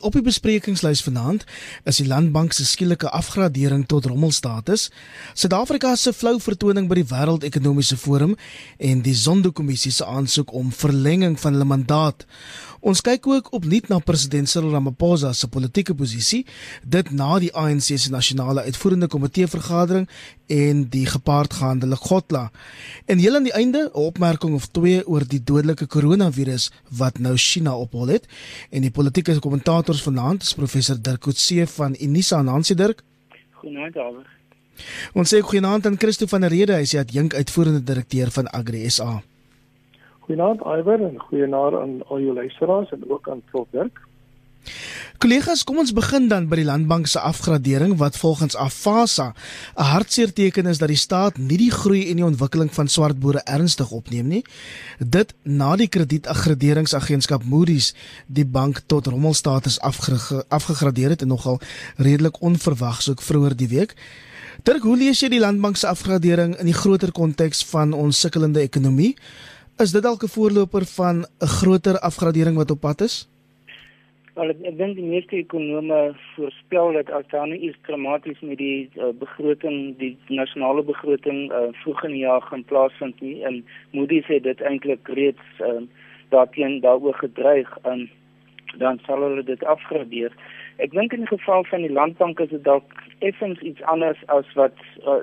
Op die besprekingslys vanaand is die Landbank se skielike afgradering tot rommelstatus, Suid-Afrika se flou vertoning by die Wêreldekonomiese Forum en die Zondo-kommissie se aansoek om verlenging van hulle mandaat. Ons kyk ook opnuut na president Cyril Ramaphosa se politieke posisie, dit na die ANC se nasionale uitvoerende komitee vergadering en die gepaardgaande Legotla. En heel aan die einde 'n opmerking of twee oor die dodelike koronavirus wat nou China ophol het en die politieke kommentators vanaand is professor Dirk Coetzee van Unisa Nancy Dirk. Goeienaand alweer. Ons sê goeienaand aan Christo van der Rede, hy is die adjunk uitvoerende direkteur van Agri SA. Goeienaand Iwer en goeienaand aan al jou luisteraars en ook aan Prof Dirk. Kollegas, kom ons begin dan by die Landbank se afgradering wat volgens Afasa 'n hartseer teken is dat die staat nie die groei en die ontwikkeling van swart boere ernstig opneem nie. Dit na die kredietagraderingsagentskap Moody's die bank tot rommelstatus afgegradeer het en nogal redelik onverwags ook vroeër die week. Dirk, hoe lees jy die Landbank se afgradering in die groter konteks van ons sukkelende ekonomie? Is dit dalk 'n voorloper van 'n groter afgradering wat op pad is? Wel, ek, dink die meeste ekonome voorspel dat as daar nie iets dramaties met die uh, begroting, die nasionale begroting uh, vroeg in die jaar gaan plaasvind nie en Moody's het dit eintlik reeds uh, daarteen daaroor gedreig en dan sal hulle dit afgradeer. Ek dink in die geval van die landbank is dit dalk effens iets anders as wat uh,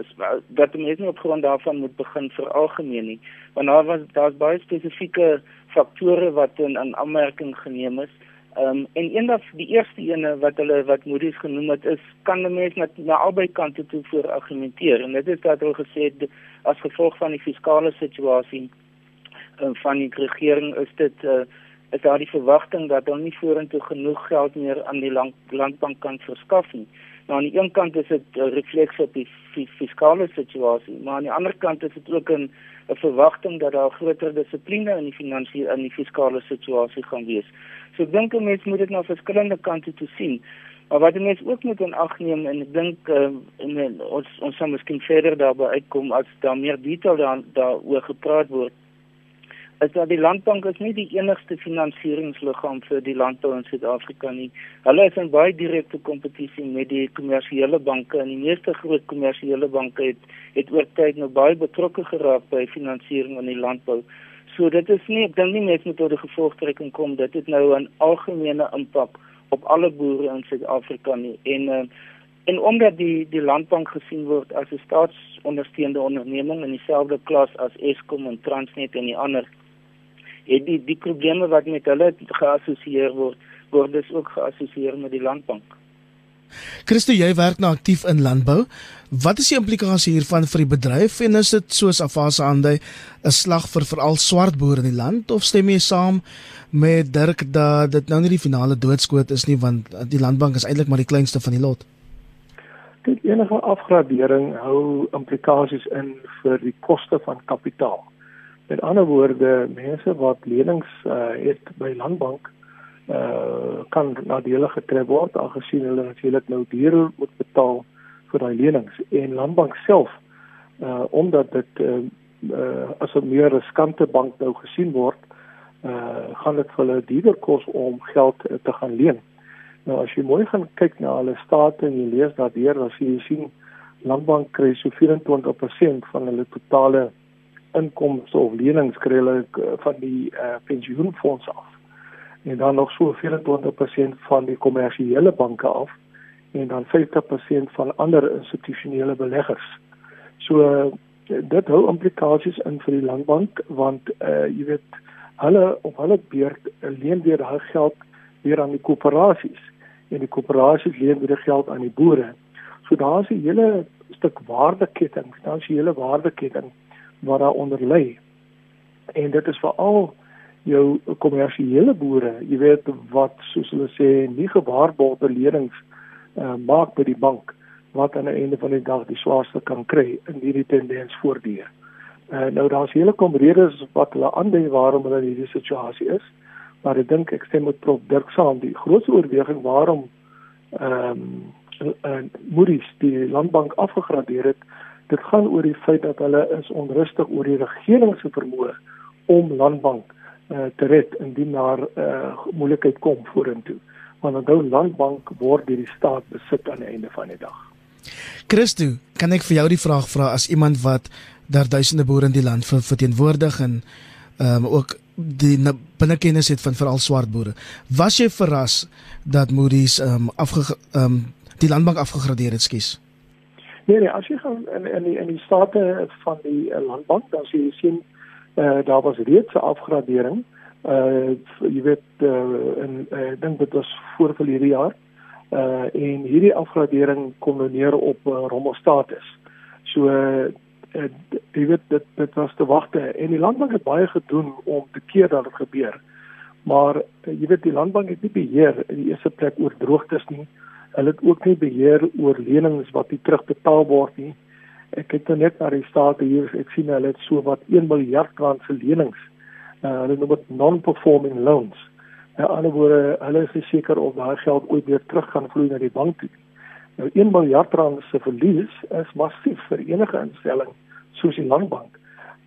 dat mense nie op grond daarvan moet begin vir algemeen nie. Want daar was daar's baie spesifieke faktore wat in aan aanmerking geneem is. Ehm um, en een van die eerste ene wat hulle wat Moody's genoem het is kan die mens net na albei kante toe voor argumenteer en dit is dat hulle gesê het as gevolg van die fiskale situasie uh, van die regering is dit uh, is daar die verwagting dat hulle nie vorentoe genoeg geld meer aan die land, landbank kan verskaf nie. Nou aan die een kant is dit 'n refleks op die fiskale situasie, maar aan die ander kant is dit ook 'n 'n verwagting dat daar groter dissipline in die finansiële in die fiskale situasie gaan wees. So ek dink mense moet dit na verskillende kante toe sien. Maar wat mense ook moet in ag neem en ek dink uh, ons ons sal miskien verder daarby uitkom as daar meer detail daar daaroor gepraat word is dat die landbank is nie die enigste finansieringsliggaam vir die landbou in Suid-Afrika nie. Hulle is in baie direkte kompetisie met die kommersiële banke en die meeste groot kommersiële banke het het oor tyd nou baie betrokke geraak by finansiering in die landbou. So dit is nie ek dink nie net met tot die gevolgtrekking kom dit het nou 'n algemene impak op alle boere in Suid-Afrika nie en uh, en omdat die die landbank gesien word as 'n staatsondersteunde onderneming in dieselfde klas as Eskom en Transnet en die ander het die die probleme wat met hulle geassosieer word word dus ook geassosieer met die landbank. Christo, jy werk nou aktief in landbou. Wat is die implikasie hiervan vir die bedryf en is dit soos Afasa aandui 'n slag vir veral swart boere in die land of stem jy saam met Dirk dat dit nou nie die finale doodskoot is nie want die landbank is eintlik maar die kleinste van die lot? Dit enige afgradering hou implikasies in vir die koste van kapitaal. Met ander woorde, mense wat lenings uh, het by landbank uh kan nadelig getref word aangesien hulle natuurlik nou duur moet betaal vir daai lenings en landbank self uh omdat dit uh, uh as 'n meer riskante bank nou gesien word uh gaan dit vir hulle duurder kos om geld uh, te gaan leen. Nou as jy mooi gaan kyk na hulle state en jy lees daardeur dan sien jy sien landbank kry so 24% van hulle totale inkomste of lenings kry hulle eh, van die uh, pensioenfonds af. En dan nog so 24% van die kommersiële banke af en dan 50% van ander institusionele beleggers. So dit hou implikasies in vir die landbank want uh, jy weet hulle op hulle beurt leen weer daai geld weer aan die koöperasies en die koöperasies leen weer geld aan die boere. So daar's 'n hele stuk waardeketting, finansiële waardeketting wat daaronder lê. En dit is veral jou kommersiële boere, jy weet wat soos hulle sê nie gewaarborgde lenings uh, maak by die bank wat aan die einde van die dag die swaarste kan kry in hierdie tendens voortduur. Uh, nou daar's hele kom redes wat hulle aandui waarom hulle in hierdie situasie is. Maar ek dink ek stem met Prof Dirk saam die grootste oorweging waarom ehm um, uh, Moody's die landbank afgegradeer het dit gaan oor die feit dat hulle is onrustig oor die regering se vermoë om landbank uh, te red indien daar uh, moeilikheid kom vorentoe Want onthou landbank word deur die staat besit aan die einde van die dag. Christo, kan ek vir jou die vraag vra as iemand wat daar duisende boere in die land verteenwoordig en ehm um, ook die binnekennis het van veral swart boere. Was jy verras dat Moody's ehm um, afge ehm um, die landbank afgegradeer het, skus? Nee nee, as jy gaan in in die in die state van die uh, landbank, dan sien jy sien uh, daar was reeds 'n afgradering. Uh, jy weet uh, en uh, ek dink dit was voor verlede jaar. Eh uh, en hierdie afgradering kom nou neer op uh, rommelstatus. So uh, jy weet dit dit was te wagte en die landbank het baie gedoen om te keer dat dit gebeur. Maar uh, jy weet die landbank het nie beheer in die eerste plek oor droogtes nie. Hulle het ook nie beheer oor lenings wat nie terugbetaal word nie. Ek het nou net na die state hier, ek sien hulle het so wat 1 miljard rand se lenings. Uh, hulle noem dit non-performing loans. In ander woorde, hulle is seker of daai geld ooit weer terug gaan vloei na die bank toe. Nou 1 miljard rand se verlies is massief vir enige instelling soos die landbank.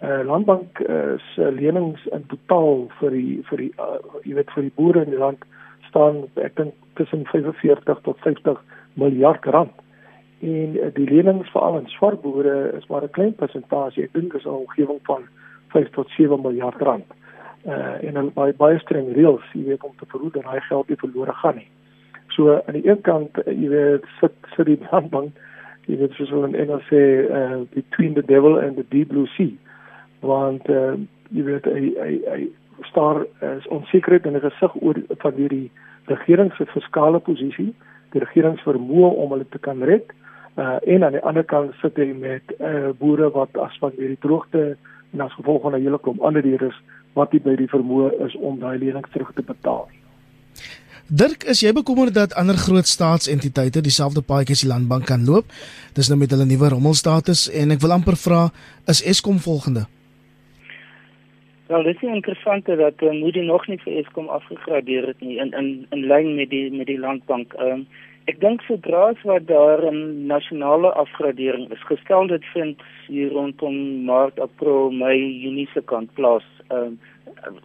Uh landbank uh, se lenings in totaal vir die vir die uh, jy weet vir die boere in die land staan ek dink tussen 45 tot 50 miljard rand. En uh, die lenings vir al in swart boere is maar 'n klein persentasie. Ek dink is 'n omgewing van 5 tot 7 miljard rand. Uh en dan baie baie streng reëls, jy weet om te verhoed dat daai geld nie verlore gaan nie. So aan die een kant, uh, jy weet, sit sit die landbank jy weet soos hulle in Engels sê uh, between the devil and the deep blue sea want uh, jy weet hy hy hy staar is onsekerheid in die gesig oor van hierdie regering se fiskale posisie, die regering se vermoë om hulle te kan red. Uh en aan die ander kant sit hy met uh boere wat as van hierdie droogte en as gevolg van 'n hele klomp ander redes wat nie by die vermoë is om daai lenings terug te betaal nie. Dirk, is jy bekommerd dat ander groot staatsentiteite dieselfde paadjie as die landbank kan loop? Dis nou met hulle nuwe rommelstatus en ek wil amper vra, is Eskom volgende? Wel, dit is interessant dat uh, Moody nog nie vir Eskom afgegradeer het nie in in in lyn met die met die landbank. Um, ek dink sodra as wat daar 'n nasionale afgradering is gestel dit vind hier rondom Maart, April, Mei, Junie se kant plaas um,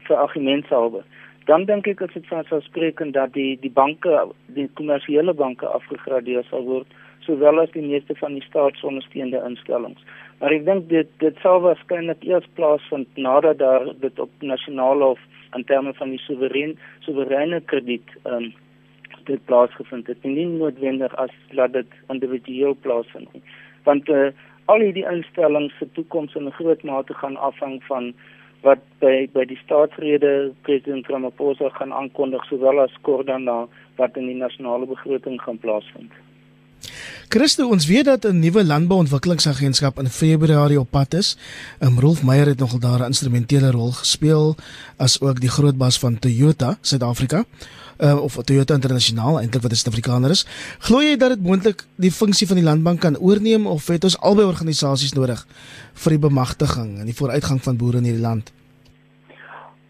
vir argumentshalwe. Dan dink ek dit van sou spreek en dat die die banke, die kommersiële banke afgegradeer sal word sowel as die meeste van die staatsondersteunde instellings. Maar ek dink dit dit sal waarskynlik eers plaasvind nadat daar dit op nasionale of in terme van die soewerein soewereine krediet ehm um, dit plaasgevind het. Nie noodwendig as laat dit individueel plaasvind nie. Want uh, al hierdie instellings se toekoms in 'n groot mate gaan afhang van wat by by die staatsrede president Ramaphosa gaan aankondig sowel as kort daarna wat in die nasionale begroting gaan plaasvind. Christo, ons weet dat 'n nuwe landbouontwikkelingsagentskap in Februarie op pad is. Um, Rolf Meyer het nogal daar 'n instrumentele rol gespeel as ook die groot bas van Toyota Suid-Afrika. Uh, of Toyota Internasionaal eintlik wat 'n Suid-Afrikaner is. Glo jy dat dit moontlik die funksie van die landbank kan oorneem of het ons albei organisasies nodig vir die bemagtiging en die vooruitgang van boere in hierdie land?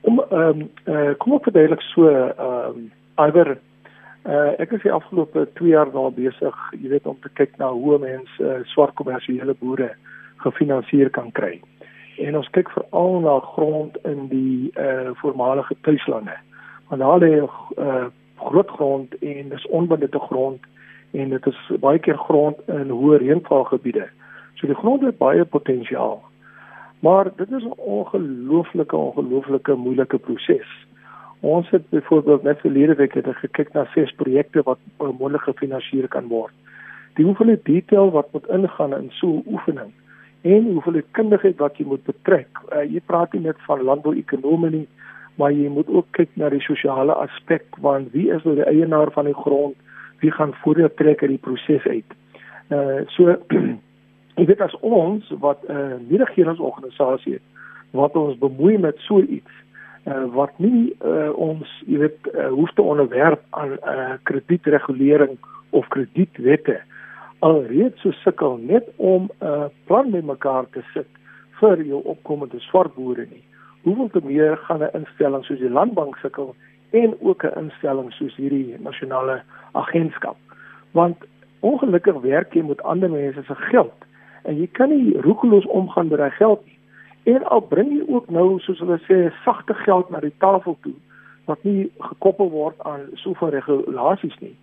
Om ehm um, uh, kom op verduidelik so ehm um, iwer Uh, ek is die afgelope 2 jaar daar besig, jy weet om te kyk na hoe mense uh, swart kommersiële boere gefinansier kan kry. En ons kyk veral na grond in die uh voormalige tuislande. Want daar lê uh groot grond en dis onbenutte grond en dit is baie keer grond in hoë reënvalgebiede. So die grond het baie potensiaal. Maar dit is 'n ongelooflike ongelooflike moeilike proses. Ons het byvoorbeeld net verlede week het gekyk na ses projekte wat moontlik gefinansier kan word. Die hoeveelheid detail wat moet ingaan in so 'n oefening en hoeveelheid kundigheid wat jy moet betrek. Uh, jy praat nie net van landbouekonomie nie, maar jy moet ook kyk na die sosiale aspek van wie is nou die eienaar van die grond, wie gaan voordeel trek uit die proses uit. Uh so ek weet as ons wat 'n uh, nie-regeringsorganisasie het wat ons bemoei met so iets uh, wat nie uh, ons jy weet uh, hoef te onderwerp aan uh, kredietregulering of kredietwette alreeds so sukkel net om 'n uh, plan met mekaar te sit vir jou opkomende swart boere nie. Hoeveel te meer gaan 'n instelling soos die landbank sukkel en ook 'n instelling soos hierdie nasionale agentskap. Want ongelukkig werk jy met ander mense se geld en jy kan nie roekeloos omgaan met daai geld nie. En al bring jy ook nou soos hulle sê sagte geld na die tafel toe, wat nie gekoppel word aan soveel regulasies nie.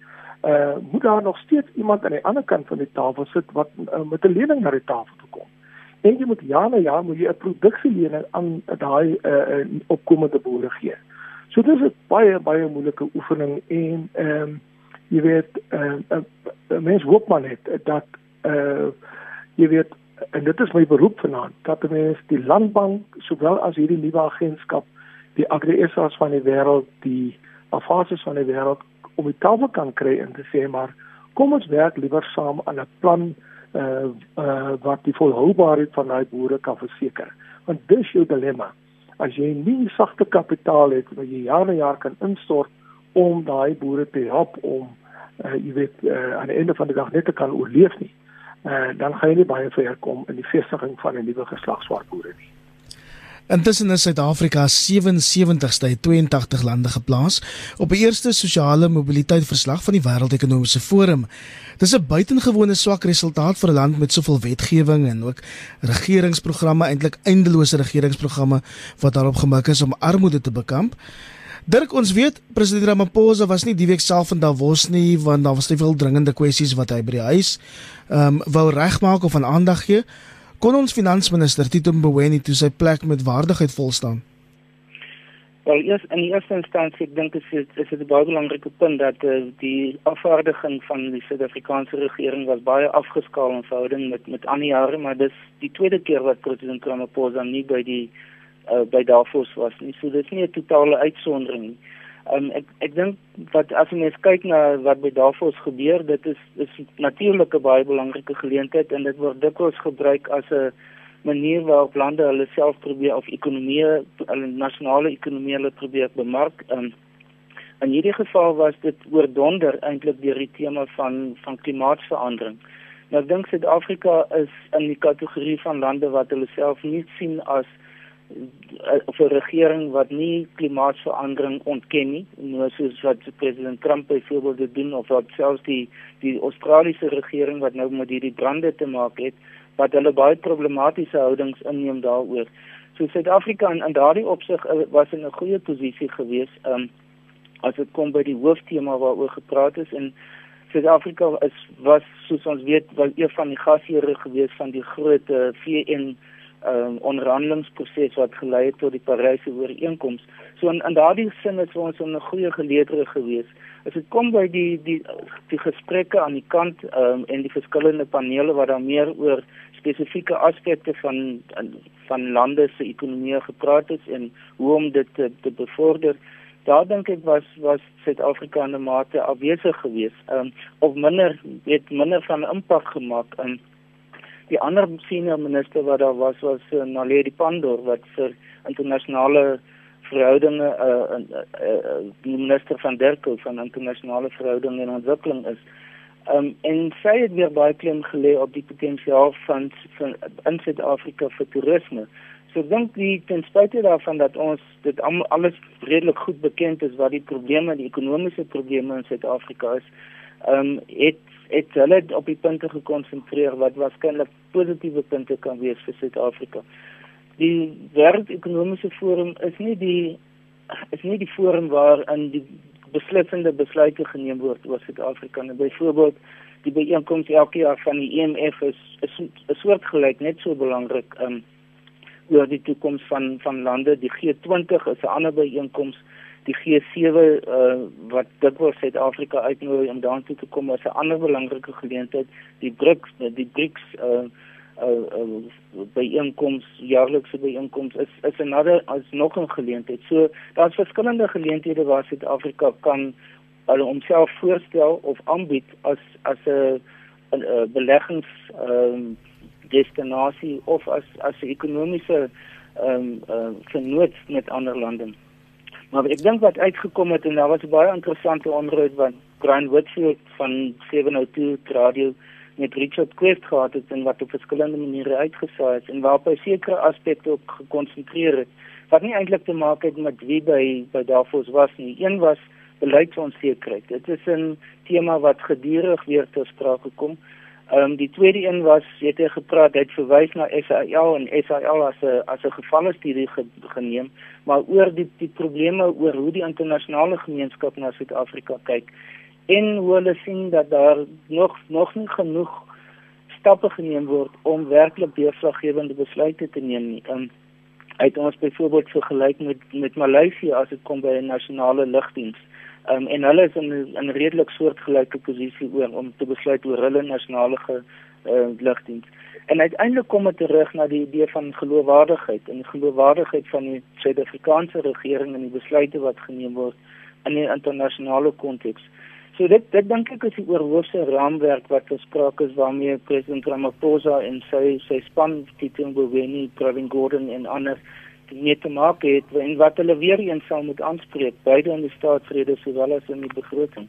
Uh moet daar nog steeds iemand aan die ander kant van die tafel sit wat uh, met 'n lening na die tafel toe kom. En jy moet jaar na jaar moet jy 'n produksielening aan daai uh opkomende boere gee. So dis 'n baie baie moeilike oefening en ehm um, jy weet ehm uh, uh, mens hoop maar net dat uh jy weet en dit is my beroep vanaand dat mens die landbank sowel as hierdie nuwe agentskap die agri-SA's van die wêreld die afases van die wêreld om die tafel kan kry en te sê maar kom ons werk liewer saam aan 'n plan uh uh wat die volhoubaarheid van daai boere kan verseker. Want dis jou dilemma. As jy nie sagte kapitaal het wat jy jaar na jaar kan instort om daai boere te help om uh, jy weet uh, aan die einde van die dag net te kan oorleef nie uh, dan gaan jy nie baie ver kom in die vestiging van 'n nuwe geslag swart boere nie Intussen is Suid-Afrika 77ste uit 82 lande geplaas op die eerste sosiale mobiliteit verslag van die Wêreldekonomiese Forum. Dis 'n buitengewone swak resultaat vir 'n land met soveel wetgewing en ook regeringsprogramme, eintlik eindelose regeringsprogramme wat daarop gemik is om armoede te bekamp. Dirk, ons weet president Ramaphosa was nie die week self in Davos nie want daar was te veel dringende kwessies wat hy by die huis ehm um, wou regmaak of aan aandag gee. Kon ons finansminister Tito Mboweni toe sy plek met waardigheid vol staan? Wel, eers in die eerste instansie ek dink dit is dit 'n baie belangrike punt dat uh, die afvaardiging van die Suid-Afrikaanse regering was baie afgeskaal in verhouding met met ander jare, maar dis die tweede keer wat president Ramaphosa nie by die uh, by Davos was nie. So dit is nie 'n totale uitsondering nie. Um, ek ek dink wat as jy mens kyk na wat by Davos gebeur, dit is is natuurlik 'n baie belangrike geleentheid en dit word dikwels gebruik as 'n manier waarop lande hulle self probeer of ekonomieë, hulle nasionale ekonomieë hulle probeer bemark. Um, in hierdie geval was dit oordonder eintlik deur die tema van van klimaatsverandering. Nou ek dink Suid-Afrika is in die kategorie van lande wat hulle self nie sien as of 'n regering wat nie klimaatsverandering ontken nie, nou soos wat president Trump byvoorbeeld dit doen of wat selfs die die Australiese regering wat nou met hierdie brande te maak het, wat hulle baie problematiese houdings inneem daaroor. So Suid-Afrika in, in daardie opsig uh, was in 'n goeie posisie gewees, um as dit kom by die hooftema waaroor gepraat is en Suid-Afrika is was soos ons weet, wel een van die gasheere gewees van die groot uh, VN um, onderhandelingsproses wat gelei het tot die Paryse ooreenkoms. So in, in daardie sin is ons 'n goeie geleerde gewees. As dit kom by die die die gesprekke aan die kant um, en die verskillende panele wat dan meer oor spesifieke aspekte van van lande se ekonomie gepraat het en hoe om dit te, te bevorder. Daar dink ek was was Suid-Afrika in 'n mate afwesig geweest. Ehm um, of minder het minder van impak gemaak in die ander senior minister wat daar was was uh, Naledi Pandor wat vir internasionale verhoudinge uh, uh, uh, die minister van Derko van internasionale verhoudinge en ontwikkeling is. Um, en sy het weer baie klem gelê op die potensiaal van van in Suid-Afrika vir toerisme. So ek dink die ten spyte daarvan dat ons dit alles redelik goed bekend is wat die probleme, die ekonomiese probleme in Suid-Afrika is, ehm um, het het hulle op die punte gekonsentreer wat waarskynlik positiewe punte kan wees vir Suid-Afrika. Die wêreldekonomiese forum is nie die is nie die forum waar in die beslissende besluite geneem word oor Suid-Afrika nie. Byvoorbeeld die byeenkoms elke jaar van die EMF is is 'n soort gelyk net so belangrik um oor die toekoms van van lande. Die G20 is 'n ander byeenkoms die G7 uh, wat dit wil Suid-Afrika uitnooi om daartoe te kom as 'n ander belangrike geleentheid die BRICS die BRICS uh, uh, uh, byeenkoms jaarlikse byeenkoms is is 'n ander as nog 'n geleentheid. So daar's verskillende geleenthede waar Suid-Afrika kan hulle homself voorstel of aanbied as as 'n 'n beleggings um, destinasie of as as 'n ekonomiese ehm um, uh, vernoot met ander lande. Maar ek dink wat uitgekom het en daar was 'n baie interessante onderhoud wat Brian Whitfield van 702 Radio met Richard Quest gehad het en wat op verskillende maniere uitgesaai het en waarop hy sekere aspekte ook gekonsentreer het wat nie eintlik te maak het met wie by by Davos was nie. Een was beleidsonsekerheid. Dit is 'n tema wat gedurig weer ter sprake kom. Ehm um, die tweede een was het hy gepraat, hy het verwys na SAL en SAL as 'n as 'n gevalle studie ge, geneem, maar oor die die probleme oor hoe die internasionale gemeenskap na Suid-Afrika kyk en hoe hulle sien dat daar nog nog nie genoeg stappe geneem word om werklik deurslaggewende besluite te neem nie. Um, uit ons byvoorbeeld vergelyk met met Maleisië as dit kom by 'n nasionale lugdiens. Um, en hulle is in 'n redelik soortgelyke posisie oor om te besluit oor hulle nasionale uh, lugdiens. En uiteindelik kom dit terug na die idee van geloofwaardigheid en die geloofwaardigheid van die Suid-Afrikaanse regering en die besluite wat geneem word in 'n internasionale konteks. So dit dit dink ek is die oorhoofse raamwerk wat gespreek is waarmee president Ramaphosa en sy sy span Tito Mboweni, Pravin Gordhan en ander mee te maak het en wat hulle weer eens sal moet aanspreek beide in die staatsrede sowel as in die begroting.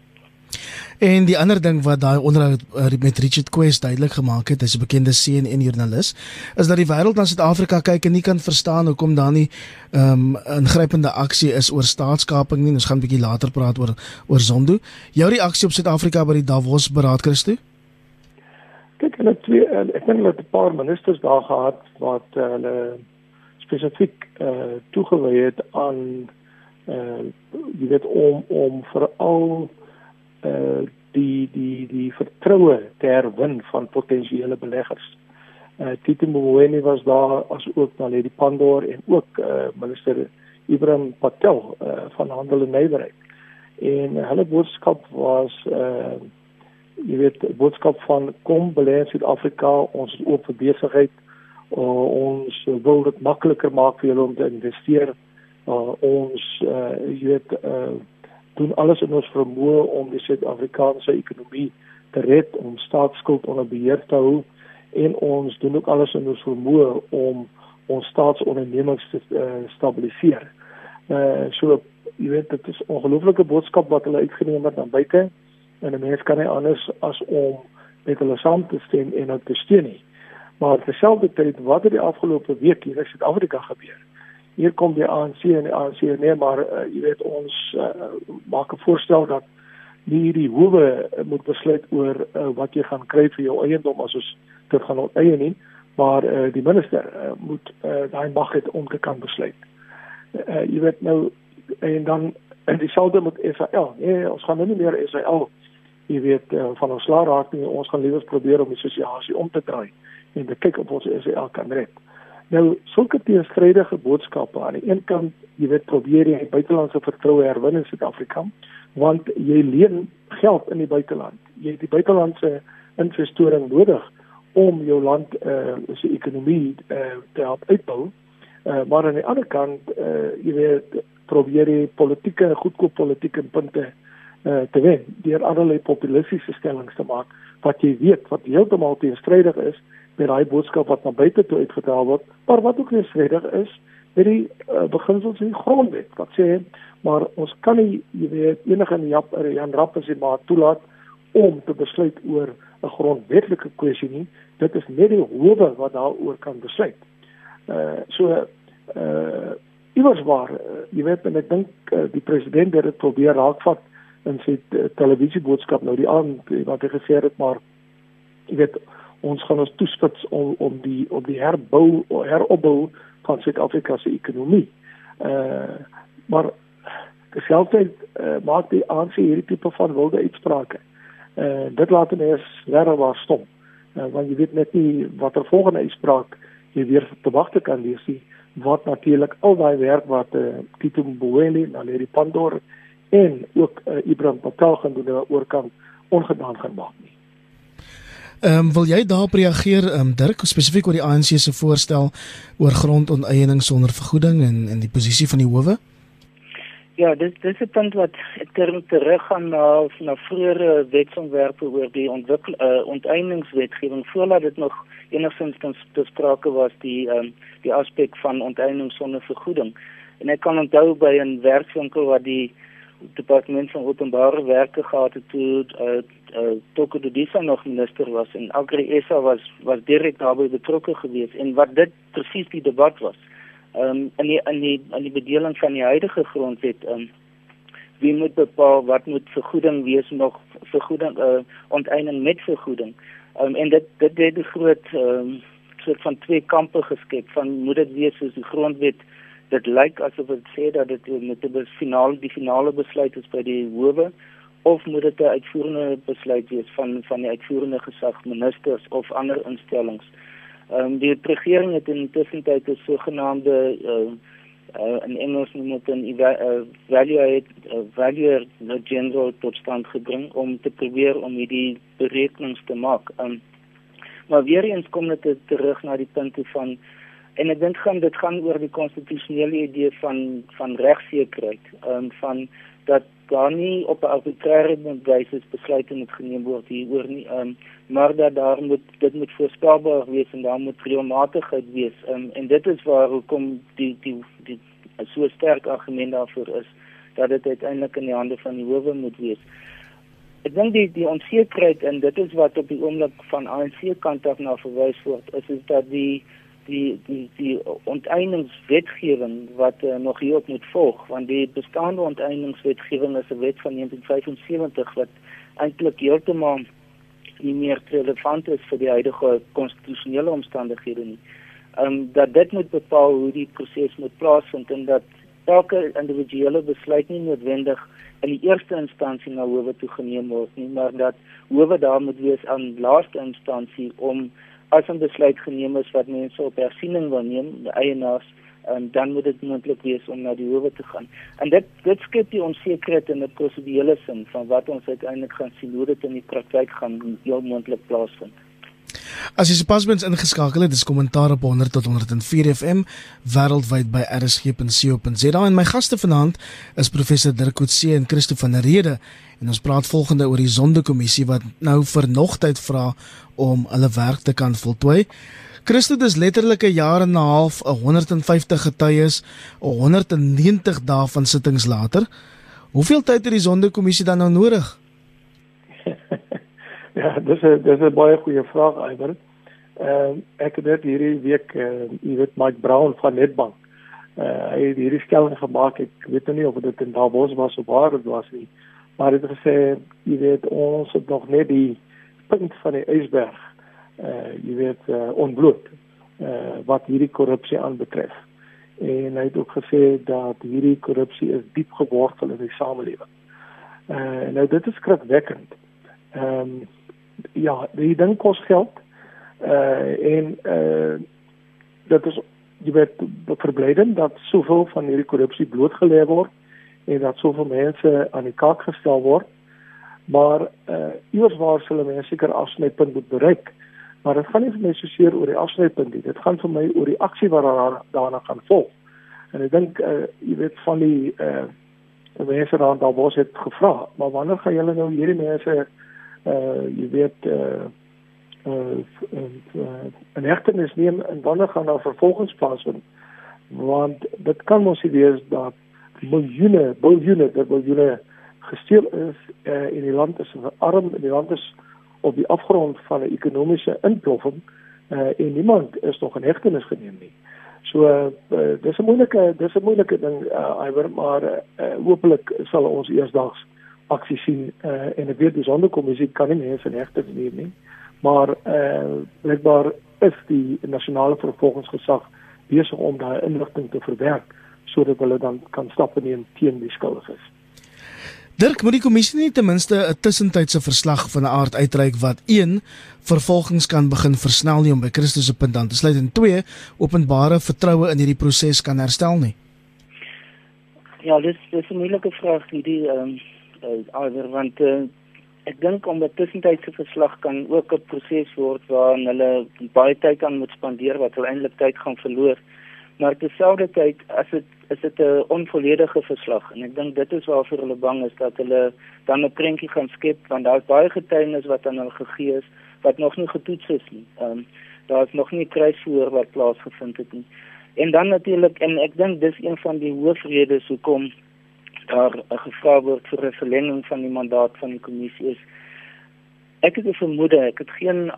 En die ander ding wat daai onderhoud uh, met Richard Quest duidelik gemaak het, hy's 'n bekende CNN-joernalis, is dat die wêreld na Suid-Afrika kyk en nie kan verstaan hoekom daar nie ehm um, ingrypende aksie is oor staatskaping nie. Ons gaan 'n bietjie later praat oor oor Zondo. Jou reaksie op Suid-Afrika by die Davos beraad Christo? Kyk, hulle twee eh, ek dink hulle het 'n paar ministers daar gehad wat uh, hulle spesifiek uh, toegewy het aan eh uh, jy weet om om veral uh die die die vertroue te herwin van potensiële beleggers. Uh Tito Mboweni was daar as ook dan Lady Pandor en ook uh minister Ibrahim Patel uh van handel en nywerheid. En hulle boodskap was uh jy weet boodskap van kom belê in Suid-Afrika, ons is oop vir besigheid. Uh, ons wil dit makliker maak vir julle om te investeer. Uh ons uh jy weet uh doen alles in ons vermoë om die Suid-Afrikaanse ekonomie te red, om staatsskuld onder beheer te hou en ons doen ook alles in ons vermoë om ons staatsondernemings te uh, stabiliseer. Uh so jy weet dit is 'n ongelooflike boodskap wat hulle uitgeneem het aan buite en 'n mens kan nie anders as om met hulle saam te stem en hulle te steun nie. Maar terselfdertyd wat het die afgelope week hier in Suid-Afrika gebeur? hier kom die ANC en die ANC nee maar uh, jy weet ons uh, maak 'n voorstel dat nie hierdie hoewe uh, moet besluit oor uh, wat jy gaan kry vir jou eiendom as ons dit gaan onteien nie maar uh, die minister uh, moet uh, daai mag het om te kan besluit. Uh, jy weet nou en dan en dieselfde met Israel. Nee, ons gaan nou nie meer Israel jy weet uh, van ons laat raak nie. Ons gaan liewer probeer om die situasie om te draai en te kyk of ons Israel kan red. Nou sulke teenstrydige boodskappe aan die een kant, jy weet probeer jy buitelandse vertroue herwin in Suid-Afrika, want jy leen geld in die buiteland. Jy het die buitelandse investering nodig om jou land eh uh, se ekonomie eh uh, te help uitbou. Eh uh, maar aan die ander kant eh uh, jy weet probeer jy politieke goedkoop politieke punte eh uh, te wen deur allerlei populistiese stellings te maak wat jy weet wat heeltemal teenstrydig is met daai boodskap wat na buite toe uitgedaal word, maar wat ook nie vredig is met die uh, beginsels in die grondwet wat sê maar ons kan nie jy weet enige in Jap er, Jan Rapp as jy maar toelaat om te besluit oor 'n grondwetlike kwessie nie dit is net die howe wat daaroor kan besluit. Uh so uh iewers waar uh, jy weet en ek dink uh, die president het dit probeer raakvat in sy uh, televisieboodskap nou die aand wat hy gesê het maar jy weet ons gaan ons toespits om om die op die herbou heropbou van Suid-Afrika se ekonomie. Uh maar dieselfde uh, maak die ANC hierdie tipe van wilde uitsprake. Uh dit laat mense regtig waar stom. Uh, want jy weet net nie watter volgende uitspraak jy weer te wagte kan lees nie wat natuurlik al daai werk wat uh, Tito Mboweni en Leri Pandor en ook uh, Ibrahim Patel gaan doen oor kan ongedaan gaan maak nie. Ehm um, wil jy daarop reageer um, Dirk spesifiek oor die ANC se voorstel oor grondonteiening sonder vergoeding en en die posisie van die howe? Ja, dis dis 'n punt wat ter terug gaan na na vroeëre wetsontwerpe oor die ontwikkel uh, onteieningswetgewing voordat dit nog enigstens te sprake was die um, die aspek van onteiening sonder vergoeding. En ek kan onthou by 'n werkswinkel wat die departement van openbare werke gehad het toe uh, uh, Toko Dudisa nog minister was en Agri SA was was direk daarbey betrokke geweest en wat dit presies die debat was. Ehm um, in die in die in die bedeling van die huidige grondwet ehm um, wie moet bepaal wat moet vergoeding wees nog vergoeding uh, onteiening met vergoeding. Um, en dit dit het 'n groot um, soort van twee kampe geskep van moet dit wees soos die grondwet dit lyk asof dit sê dat dit met die finale die finale besluit is by die howe of moet dit 'n uitvoerende besluit wees van van die uitvoerende gesag ministers of ander instellings. Ehm um, die regering het intussen tyd 'n sogenaamde uh, uh, in Engels noem dit 'n evaluate uh, value general tot stand gebring om te probeer om hierdie berekenings te maak. Um, maar weer eens kom dit terug na die punt van en ek dink gaan dit gaan oor die konstitusionele idee van van regsekerheid, um, van dat daar nie op 'n arbitreëre wyse besluite moet geneem word hieroor nie, um, maar dat daar moet dit moet voorspelbaar wees en daar moet reëlmatigheid wees. Um, en dit is waar hoekom die die die so sterk argument daarvoor is dat dit uiteindelik in die hande van die howe moet wees. Ek dink die die onsekerheid en dit is wat op die oomblik van ANC kant af na verwys word, is is dat die die die die onteieningswetgewing wat uh, nog hierop moet volg want die bestaande onteieningswetgewing is 'n wet van 1975 wat eintlik heeltemal nie meer relevant is vir die huidige konstitusionele omstandighede nie. Ehm um, dat dit moet bepaal hoe die proses moet plaasvind en dat elke individuele besluit nie noodwendig in die eerste instansie na howe toe geneem word nie, maar dat howe daar moet wees aan laaste instansie om as 'n besluit geneem is wat mense op hersiening wil neem, die eienaars, en dan moet dit moontlik wees om na die howe te gaan. En dit dit skep die onsekerheid in 'n prosedurele sin van wat ons uiteindelik gaan sien hoe dit in die praktyk gaan heel moontlik plaasvind. As jy sopas bins ingeskakel het, dis kommentaar op 100 tot 104 FM wêreldwyd by rsg.co.za en my gaste vanaand is professor Dirk Coetzee en Christo van der Rede en ons praat volgende oor die Sondekommissie wat nou vir nog tyd vra om hulle werk te kan voltooi. Christo dis letterlik 'n jaar en 'n half, 'n 150 getuies, 'n 190 dae van sittings later. Hoeveel tyd het die Sondekommissie dan nou nodig? Ja, dis 'n dis 'n baie goeie vraag, Iver. Ehm uh, ek het dit hierdie week, uh, jy weet Mike Brown van Nedbank. Uh, hy het hierdie stelling gemaak. Ek weet nie of dit in Davos was of waar dit was nie. Maar dit gesê, jy weet ons het nog net die punt van die ysberg. Uh jy weet uh, onbloot uh wat hierdie korrupsie aanbetref. En hy het ook gesê dat hierdie korrupsie is diep gewortel in die samelewing. Uh nou dit is skrikwekkend. Ehm um, ja, die ding kos geld. Uh en uh dit is jy weet verblydend dat soveel van hierdie korrupsie blootgelê word en dat soveel mense aan die kaak gestel word. Maar uh iewers waar sal mense seker afsnypunt moet bereik. Maar dit gaan nie vir my so seer oor die afsnypunt nie. Dit gaan vir my oor die aksie wat daar daarna gaan volg. En ek dink uh jy weet van die uh mense daar daar was het gevra, maar wanneer gaan julle nou hierdie mense uh jy weet uh uh en hegtenis neem en wanneer gaan daar vervolgens plaasvind want dit kan mos wees dat miljoene miljoene dat miljoene gesteel is uh, in die land is arm in die land is op die afgrond van 'n ekonomiese inploffing uh, en niemand is nog in hegtenis geneem nie. So uh, dis 'n moeilike dis 'n moeilike ding uh, iwer maar uh, hopelik sal ons eersdaags aksie sien uh, en ek weet die sondekommissie kan nie meer van regte neem nie maar eh uh, blijkbaar is die nasionale vervolgingsgesag besig om daai inligting te verwerk sodat hulle dan kan stappe neem teen die skuldiges. Dirk, moet die kommissie nie ten minste 'n tussentydse verslag van 'n aard uitreik wat 1 vervolgings kan begin versnel nie om by Christus se punt aan te sluit en 2 openbare vertroue in hierdie proses kan herstel nie? Ja, dis dis 'n moeilike vraag hierdie ehm um, uh, want uh, ek dink om 'n tussentydse verslag kan ook 'n proses word waarin hulle baie tyd aan moet spandeer wat hulle eintlik tyd gaan verloor. Maar terselfdertyd as dit is dit 'n onvolledige verslag en ek dink dit is waarvoor hulle bang is dat hulle dan 'n prentjie gaan skep want daar's baie getuienis wat aan hulle gegee is wat nog nie getoets is nie. Ehm um, daar is nog nie kruisvoer wat plaasgevind het nie. En dan natuurlik en ek dink dis een van die hoofredes hoekom daar gevra word vir 'n verlenging van die mandaat van die kommissie is ek het 'n vermoede ek het geen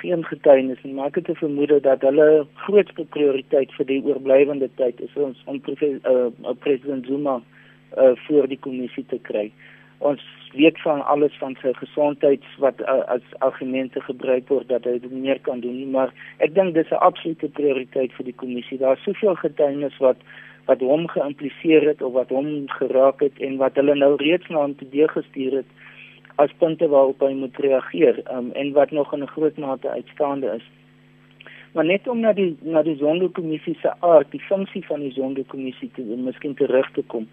geen getuienis nie maar ek het 'n vermoede dat hulle grootste prioriteit vir die oorblywende tyd is ons om uh, president Zuma uh voor die kommissie te kry. Ons weet van alles van sy gesondheid wat uh, as argumente gebruik word dat hy dit meer kan doen nie, maar ek dink dis 'n absolute prioriteit vir die kommissie. Daar's soveel getuienis wat wat hom geïmpliseer het of wat hom geraak het en wat hulle nou reeds na hom toe gestuur het as punte waarop hy moet reageer um, en wat nog in 'n groot mate uitstaande is. Maar net om na die na die sondekommissie se aard, die funksie van die sondekommissie te miskien terug te kom.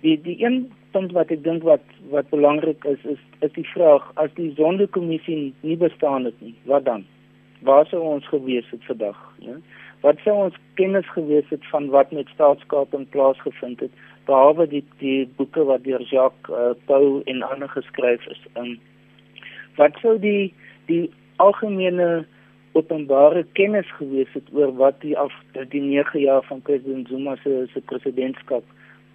Die die een punt wat ek dink wat wat belangrik is is is die vraag as die sondekommissie nie bestaan het nie, wat dan? Waar sou ons gewees het vandag, ja? Wat sou ons kennis gewees het van wat met staatskaping plaasgevind het behalwe die die boeke wat deur Jacques uh, Pau en ander geskryf is? Um, wat sou die die algemene openbare kennis gewees het oor wat die af die 9 jaar van president Zuma se se presidentskap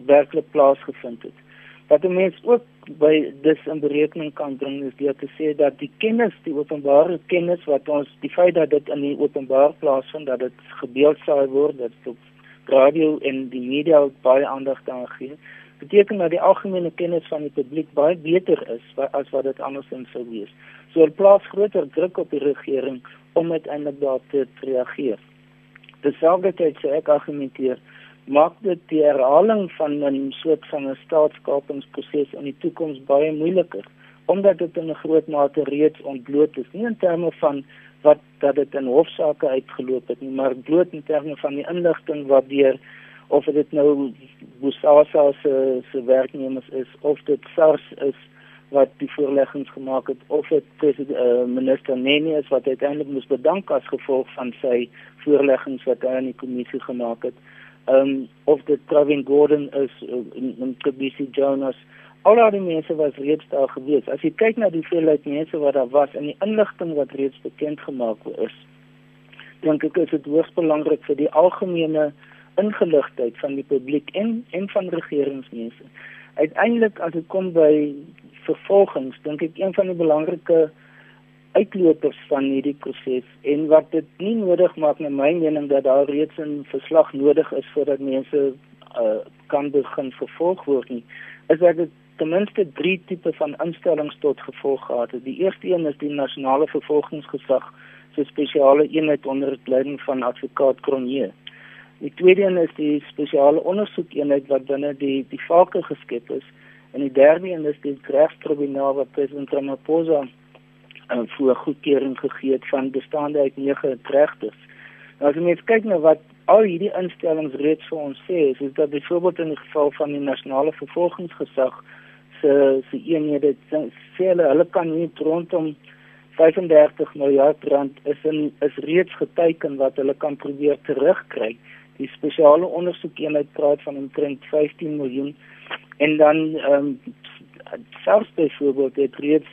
werklik plaasgevind het. Wat 'n mens ook by dis in berekening kan bring is deur te sê dat die kennis, die openbare kennis wat ons die feit dat dit in die openbaar plaasvind, dat dit gebeeldsaai word, dat dit op radio en die media baie aandag daaraan gee, beteken dat die algemene kennis van die publiek baie beter is as wat dit andersins sou wees. So 'n plaas groter druk op die regering om uiteindelik daarop te reageer. Terselfdertyd sê ek argumenteer maak dit die herhaling van 'n soort van 'n staatskapingsproses in die toekoms baie moeiliker omdat dit in 'n groot mate reeds ontbloot is nie in terme van wat dat dit in hofsaake uitgeloop het nie maar bloot in terme van die inligting wat deur of dit nou Bosasa se se werknemers is of dit SARS is wat die voorleggings gemaak het of dit president uh, minister Nene is wat uiteindelik moes bedank as gevolg van sy voorleggings wat hy aan die kommissie gemaak het. Ehm um, of dit Travin Gordon is uh, en Kobisi Jonas al die mense was reeds daar gewees. As jy kyk na die veelheid mense wat daar was en die inligting wat reeds bekend gemaak is, dink ek is dit hoogs belangrik vir die algemene ingeligtheid van die publiek en en van regeringsmense. Uiteindelik as dit kom by vervolgings dink ek een van die belangrike uitlopers van hierdie proses en wat dit nie nodig maak na my mening dat daar reeds 'n verslag nodig is voordat mense uh, kan begin vervolg word nie is dat dit ten minste drie tipe van instellings tot gevolg gehad het. Die eerste een is die nasionale vervolgingsgesag se spesiale eenheid onder leiding van advokaat Cronje. Die tweede een is die spesiale ondersoekeenheid wat binne die die vake geskep is En die derde een is die regstribunaal wat president Ramaphosa uh, voor goedkeuring gegee het van bestaande uit nege regters. Nou as jy net kyk na wat al hierdie instellings reeds vir ons sê, is, is dat byvoorbeeld in die geval van die nasionale vervolgingsgesag se se eenhede sê hulle hulle kan nie rondom 35 miljard rand is in is reeds geteken wat hulle kan probeer terugkry. Die spesiale ondersoekeenheid praat van omtrent 15 miljoen En dan ehm um, selfs byvoorbeeld het reeds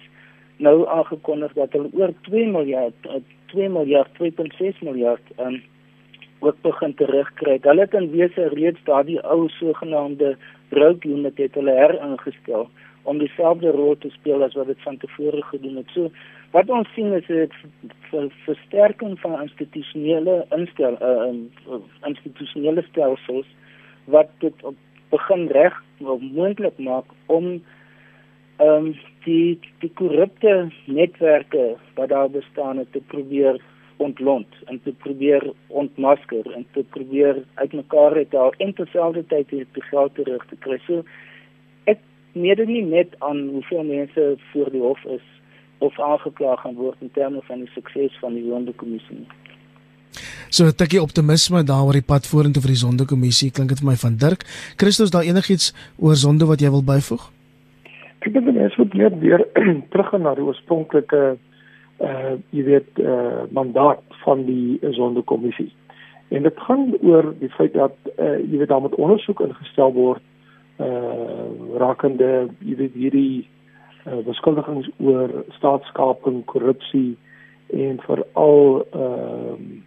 nou aangekondig dat hulle oor 2 miljard 2 eh, miljard 2.6 miljard um, ook begin terugkry. Hulle het in wese reeds daardie ou sogenaamde broke unit het hulle heringestel om dieselfde rol te speel as wat dit van tevore gedoen het. So wat ons sien is 'n ver, versterking van institusionele instel uh, institusionele stelsels wat dit op begin reg moontlik maak om ehm um, die die korrupte netwerke wat daar bestaan het te probeer ontlont en te probeer ontmasker en te probeer uitmekaar het daar en terselfdertyd die geld terug te kry. So ek meer nie net aan hoeveel mense voor die hof is of aangekla gaan word in terme van die sukses van die sondekommissie nie. So 'n tikkie optimisme daar oor die pad vorentoe vir die sondekommissie klink dit vir my van Dirk. Christus, daar enigiets oor sonde wat jy wil byvoeg? Ek dink dit is moet net weer terug gaan na die oorspronklike uh jy weet uh mandaat van die sondekommissie. En dit gaan oor die feit dat uh jy weet daar moet ondersoek ingestel word uh rakende jy weet hierdie uh beskuldigings oor staatskaping, korrupsie en veral ehm uh,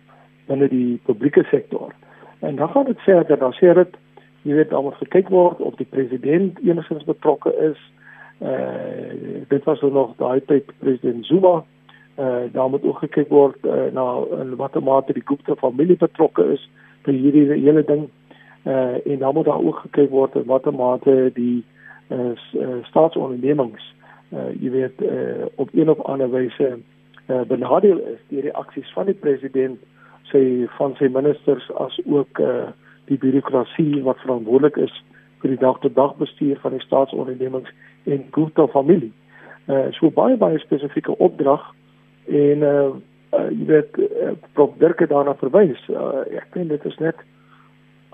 binne die publieke sektor. En dan gaan dit verder, dan sê dit jy weet almal gekyk word of die president enigstens betrokke is. Uh dit was nog daai tyd president Zuma. Uh daar moet ook gekyk word uh, na in watter mate die Gupta familie betrokke is by hierdie hele ding. Uh en dan moet daar ook gekyk word in watter mate die uh, staatsondernemings uh jy weet uh op een of ander wyse uh benadeel is deur die aksies van die president sy van sy ministers as ook uh die bureaukrasie wat verantwoordelik is vir die dag tot dag bestuur van die staatsondernemings en Gupta familie. Uh so baie baie spesifieke opdrag en uh, uh jy weet uh, Prof Dirk het daarna verwys. Uh, ek dink dit is net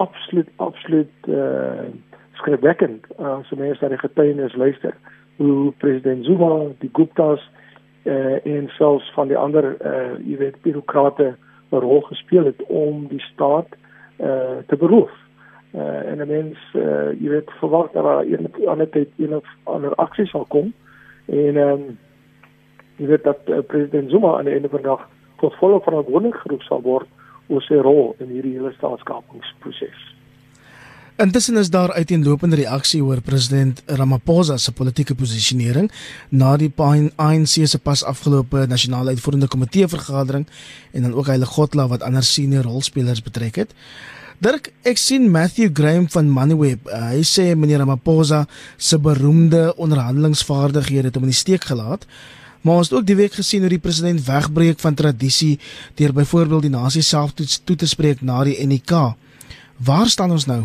absoluut absoluut uh skrikwekkend as uh, mense na die getuienis luister hoe president Zuma die Guptas uh en selfs van die ander uh jy weet bureaukrate 'n rol gespeel het om die staat uh te beroof. Uh en 'n mens uh jy weet verwag dat daar of ander tyd een of ander aksie sal kom en ehm um, jy weet dat uh, president Zuma aan die einde van die dag tot volle verantwoordelik geroep sal word oor sy rol in hierdie hele staatskapingsproses. Intussen is daar uiteenlopende reaksie oor president Ramaphosa se politieke posisionering na die ANC se pas afgelope nasionale uitvoerende komitee vergadering en dan ook hy Legotla wat ander senior rolspelers betrek het. Dirk, ek sien Matthew Graham van Moneyweb. Uh, hy sê meneer Ramaphosa se beroemde onderhandelingsvaardighede het hom in die steek gelaat. Maar ons het ook die week gesien hoe die president wegbreek van tradisie deur byvoorbeeld die nasie self toe, toe te spreek na die NK. Waar staan ons nou?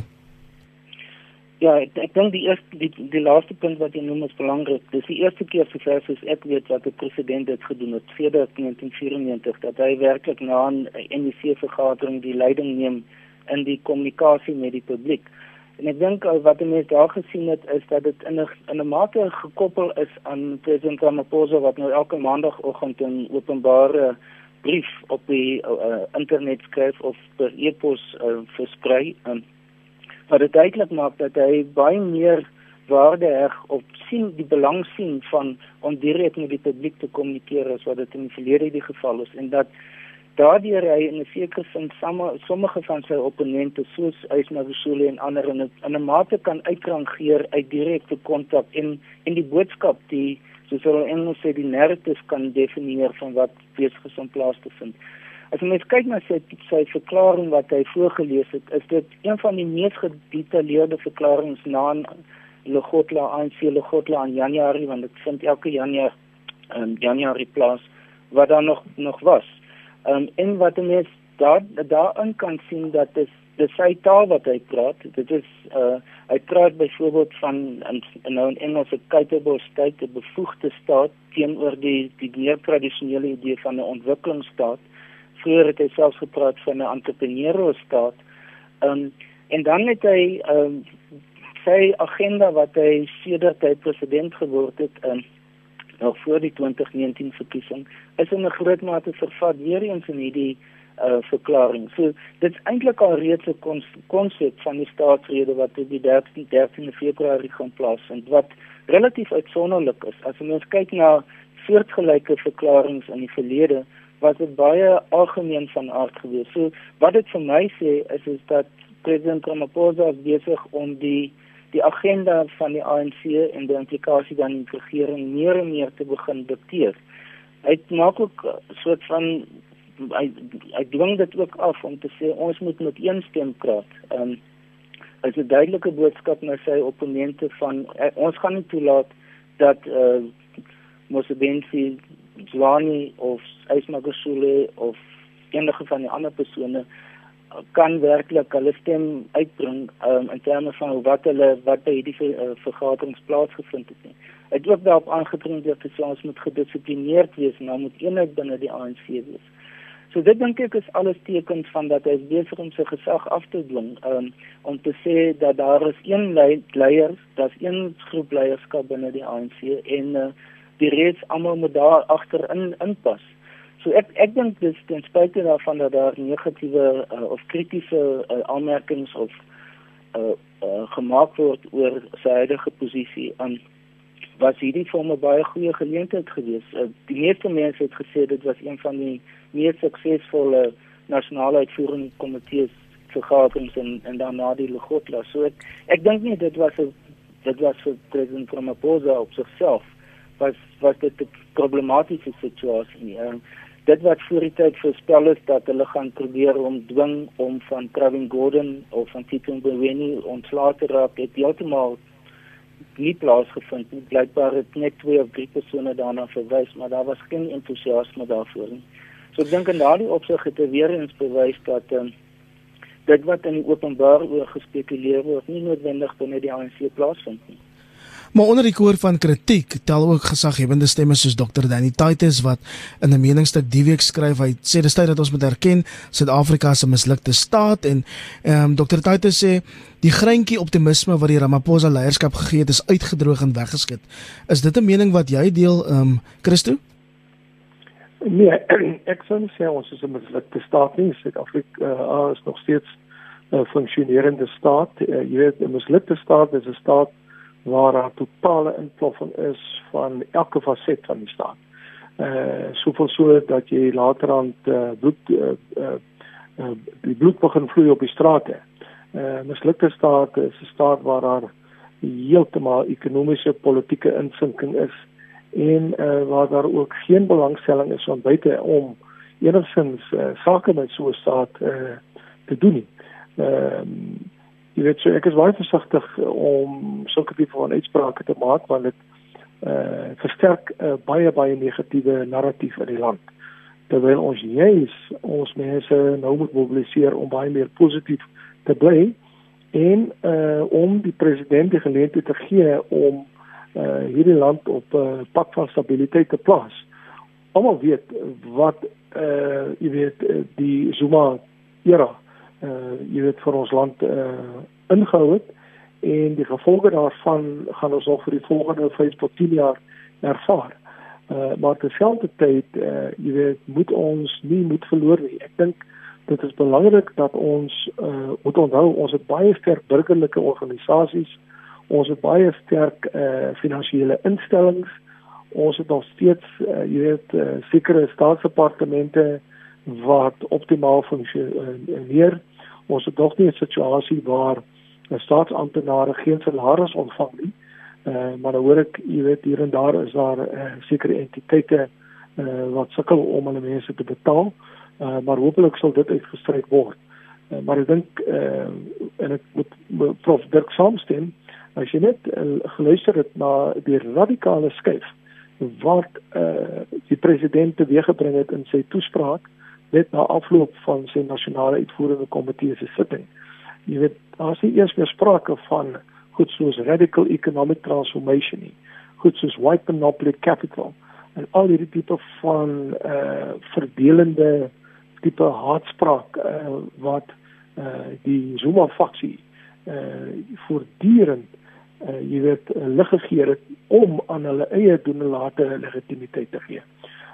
Ja, ek ek dink die eerste die, die laaste punt wat jy noem is belangrik. Dis die eerste keer sover as ek weet wat die president dit gedoen het sedert 1994 dat hy werklik na 'n NEC vergadering die leiding neem in die kommunikasie met die publiek. En ek dink wat mense daar gesien het is dat dit in 'n in 'n mate gekoppel is aan president Ramaphosa wat nou elke maandagooggend 'n openbare brief op die uh, internet skryf of per e-pos uh, versprei. Um, wat dit duidelik maak dat hy baie meer waarde heg op sien die belang sien van om direk met die publiek te kommunikeer as wat dit in die verlede die geval is en dat daardeur hy in 'n sekere sin sommige van sy opponente soos Ysma Besule en ander in 'n in 'n mate kan uitrangeer uit direkte kontak en en die boodskap die soos hulle in Engels sê die narrative kan definieer van wat om plaas te vind. As mens kyk na sy sy verklaring wat hy voorgeles het, is dit een van die mees gedetailleerde verklaringe na Legotla ANC Legotla in Januarie want dit vind elke Januarie in Januarie plaas wat daar nog nog was. Um, en wat mense daar daarin kan sien dat dit dis sy taal wat hy praat. Dit is uh hy praat byvoorbeeld van in, nou in Engels 'n capable state, 'n bevoegde staat teenoor die die meer tradisionele idee van 'n ontwikkelingsstaat vroeër het hy selfs gepraat van 'n entrepreneurial staat. Um, en dan het hy um, sy agenda wat hy sedert hy president geword het um, nog voor die 2019 verkiesing is in 'n groot mate vervat weer eens in hierdie uh verklaring. So dit's eintlik al reeds 'n konsep van die staatsrede wat op die 13 13 Februarie gaan plaasvind wat relatief uitsonderlik is. As ons kyk na soortgelyke verklaringe in die verlede, was dit baie algemeen van aard gewees. So wat dit vir my sê is is dat president Ramaphosa besig om die die agenda van die ANC en die implikasie dan die regering meer en meer te begin dikteer. Hy maak ook 'n soort van hy hy dwing dit ook af om te sê ons moet met een stem praat. Ehm um, as 'n duidelike boodskap na sy opponente van uh, ons gaan nie toelaat dat eh uh, Mosebenzi Zwani of Ysmagosule of enige van die ander persone kan werklik hulle stem uitbring um, in terme van wat hulle wat by hierdie uh, vergaderings plaasgevind het nie. Dit word daarop aangedring dat dit ons moet gedissiplineerd wees en dan moet eenheid binne die ANC wees. So dit dink ek is alles tekens van dat hy besig om sy gesag af te dwing um, om te sê dat daar is een leier, daar's een groep leierskap binne die ANC en uh, die reeds almal moet daar agterin inpas. So ek ek dink dis ten spyte daarvan dat daar negatiewe uh, of kritiese uh, aanmerkings of uh, uh, gemaak word oor sy huidige posisie aan was hierdie vir 'n baie goeie geleentheid gewees. Uh, die meeste mense het gesê dit was een van die mees suksesvolle nasionale uitvoerende komitees vergaderings en en daarna die Legotla. So ek ek dink nie dit was 'n dit was vir president Ramaphosa op sigself was was dit 'n problematiese situasie nie. Um, dit wat voor die tyd voorspel is dat hulle gaan probeer om dwing om van Kevin Gordon of van Tito Mboweni ontslae te raak, het heeltemal nie plaasgevind nie. Blykbaar het net twee of drie persone daarna verwys, maar daar was geen entoesiasme daarvoor nie. So ek dink en daardie opsig het weer eens bewys dat um, dit wat in die openbaar oor gespekuleer word nie noodwendig binne die ANC plaasvind nie. Maar onder die koor van kritiek tel ook gesaghebende stemme soos Dr Danny Titus wat in 'n meningsstuk die week skryf hy sê dis tyd dat ons moet erken Suid-Afrika se mislukte staat en ehm um, Dr Titus sê die greintjie optimisme wat die Ramaphosa leierskap gegee het is uitgedroog en weggeskit. Is dit 'n mening wat jy deel ehm um, Christo? Nee, ek sou sê ons is 'n mislukte staat nie. Suid-Afrika uh, is nog steeds 'n uh, funksionerende staat. Uh, jy weet 'n mislukte staat is 'n staat waar daar totale intloffing is van elke faset van die staat. Uh soveel so dat jy later aan uh, bloed uh, uh, uh die bloed begin vloei op die strate. Uh mislukte staat is 'n staat waar daar heeltemal ekonomiese politieke insinking is en uh waar daar ook geen belangstelling is van buite om enigsins uh, sake met so 'n staat uh te doen. Ehm uh, jy weet so ek is baie versigtig om sulke tipe van uitsprake te maak want dit eh uh, versterk uh, baie baie negatiewe narratief in die land terwyl ons juis ons mense nou moet mobiliseer om baie meer positief te bly en eh uh, om die president die geleentheid te gee om eh uh, hierdie land op 'n uh, pad van stabiliteit te plaas. Almal weet wat eh uh, jy weet die Zuma era uh jy weet vir ons land uh ingehou het en die gevolge daarvan gaan ons nog vir die volgende 5 tot 10 jaar ervaar. Uh maar terselfdertyd uh jy weet moet ons nie moet verloor nie. Ek dink dit is belangrik dat ons uh moet onthou ons het baie sterk burgerlike organisasies. Ons het baie sterk uh finansiële instellings. Ons het nog steeds uh, jy weet uh, sekere staatsdepartemente wat optimaal funksioneer. Uh, ons het nog nie 'n situasie waar 'n staatsamptenare geen salaris ontvang nie. Eh uh, maar dan hoor ek, jy weet, hier en daar is daar uh, sekere entiteite eh uh, wat sukkel om hulle mense te betaal. Eh uh, maar hopelik sal dit uitgestryk word. Uh, maar ek dink eh uh, en ek moet prof Dirk saamstem, as jy net uh, geluister het na die radikale skuif wat eh uh, die president teweeggebring het in sy toespraak net na afloop van sy nasionale uitvoerende komitee se sitting. Jy weet, daar is nie eers meer sprake van goed soos radical economic transformation nie. Goed soos white monopoly capital en al hierdie tipe van eh uh, verdelende tipe haatspraak uh, wat eh uh, die Zuma faksie eh uh, voortdurend uh, jy weet uh, lig gegee het om aan hulle eie doen en late legitimiteit te gee.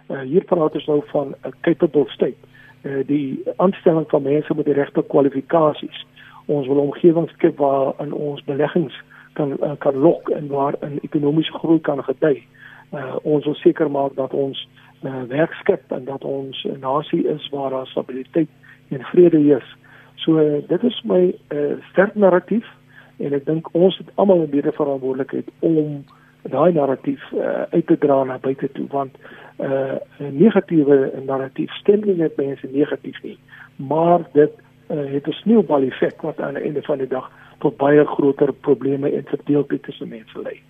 Uh, hier praat ons nou van 'n capable state. Uh, die aanstelling van mense met die regte kwalifikasies. Ons wil 'n omgewing skep waar in ons beleggings kan uh, kan lok en waar 'n ekonomiese groei kan gedei. Uh, ons wil seker maak dat ons uh, werk skep en dat ons 'n nasie is waar daar stabiliteit en vrede is. So uh, dit is my uh, sterk narratief en ek dink ons het almal 'n mede verantwoordelikheid om daai narratief uh, uit te dra na buite toe want uh, 'n negatiewe narratief stem nie net mense negatief nie maar dit uh, het 'n sneeubal effek wat aan die einde van die dag tot baie groter probleme en verdeeldheid tussen mense lei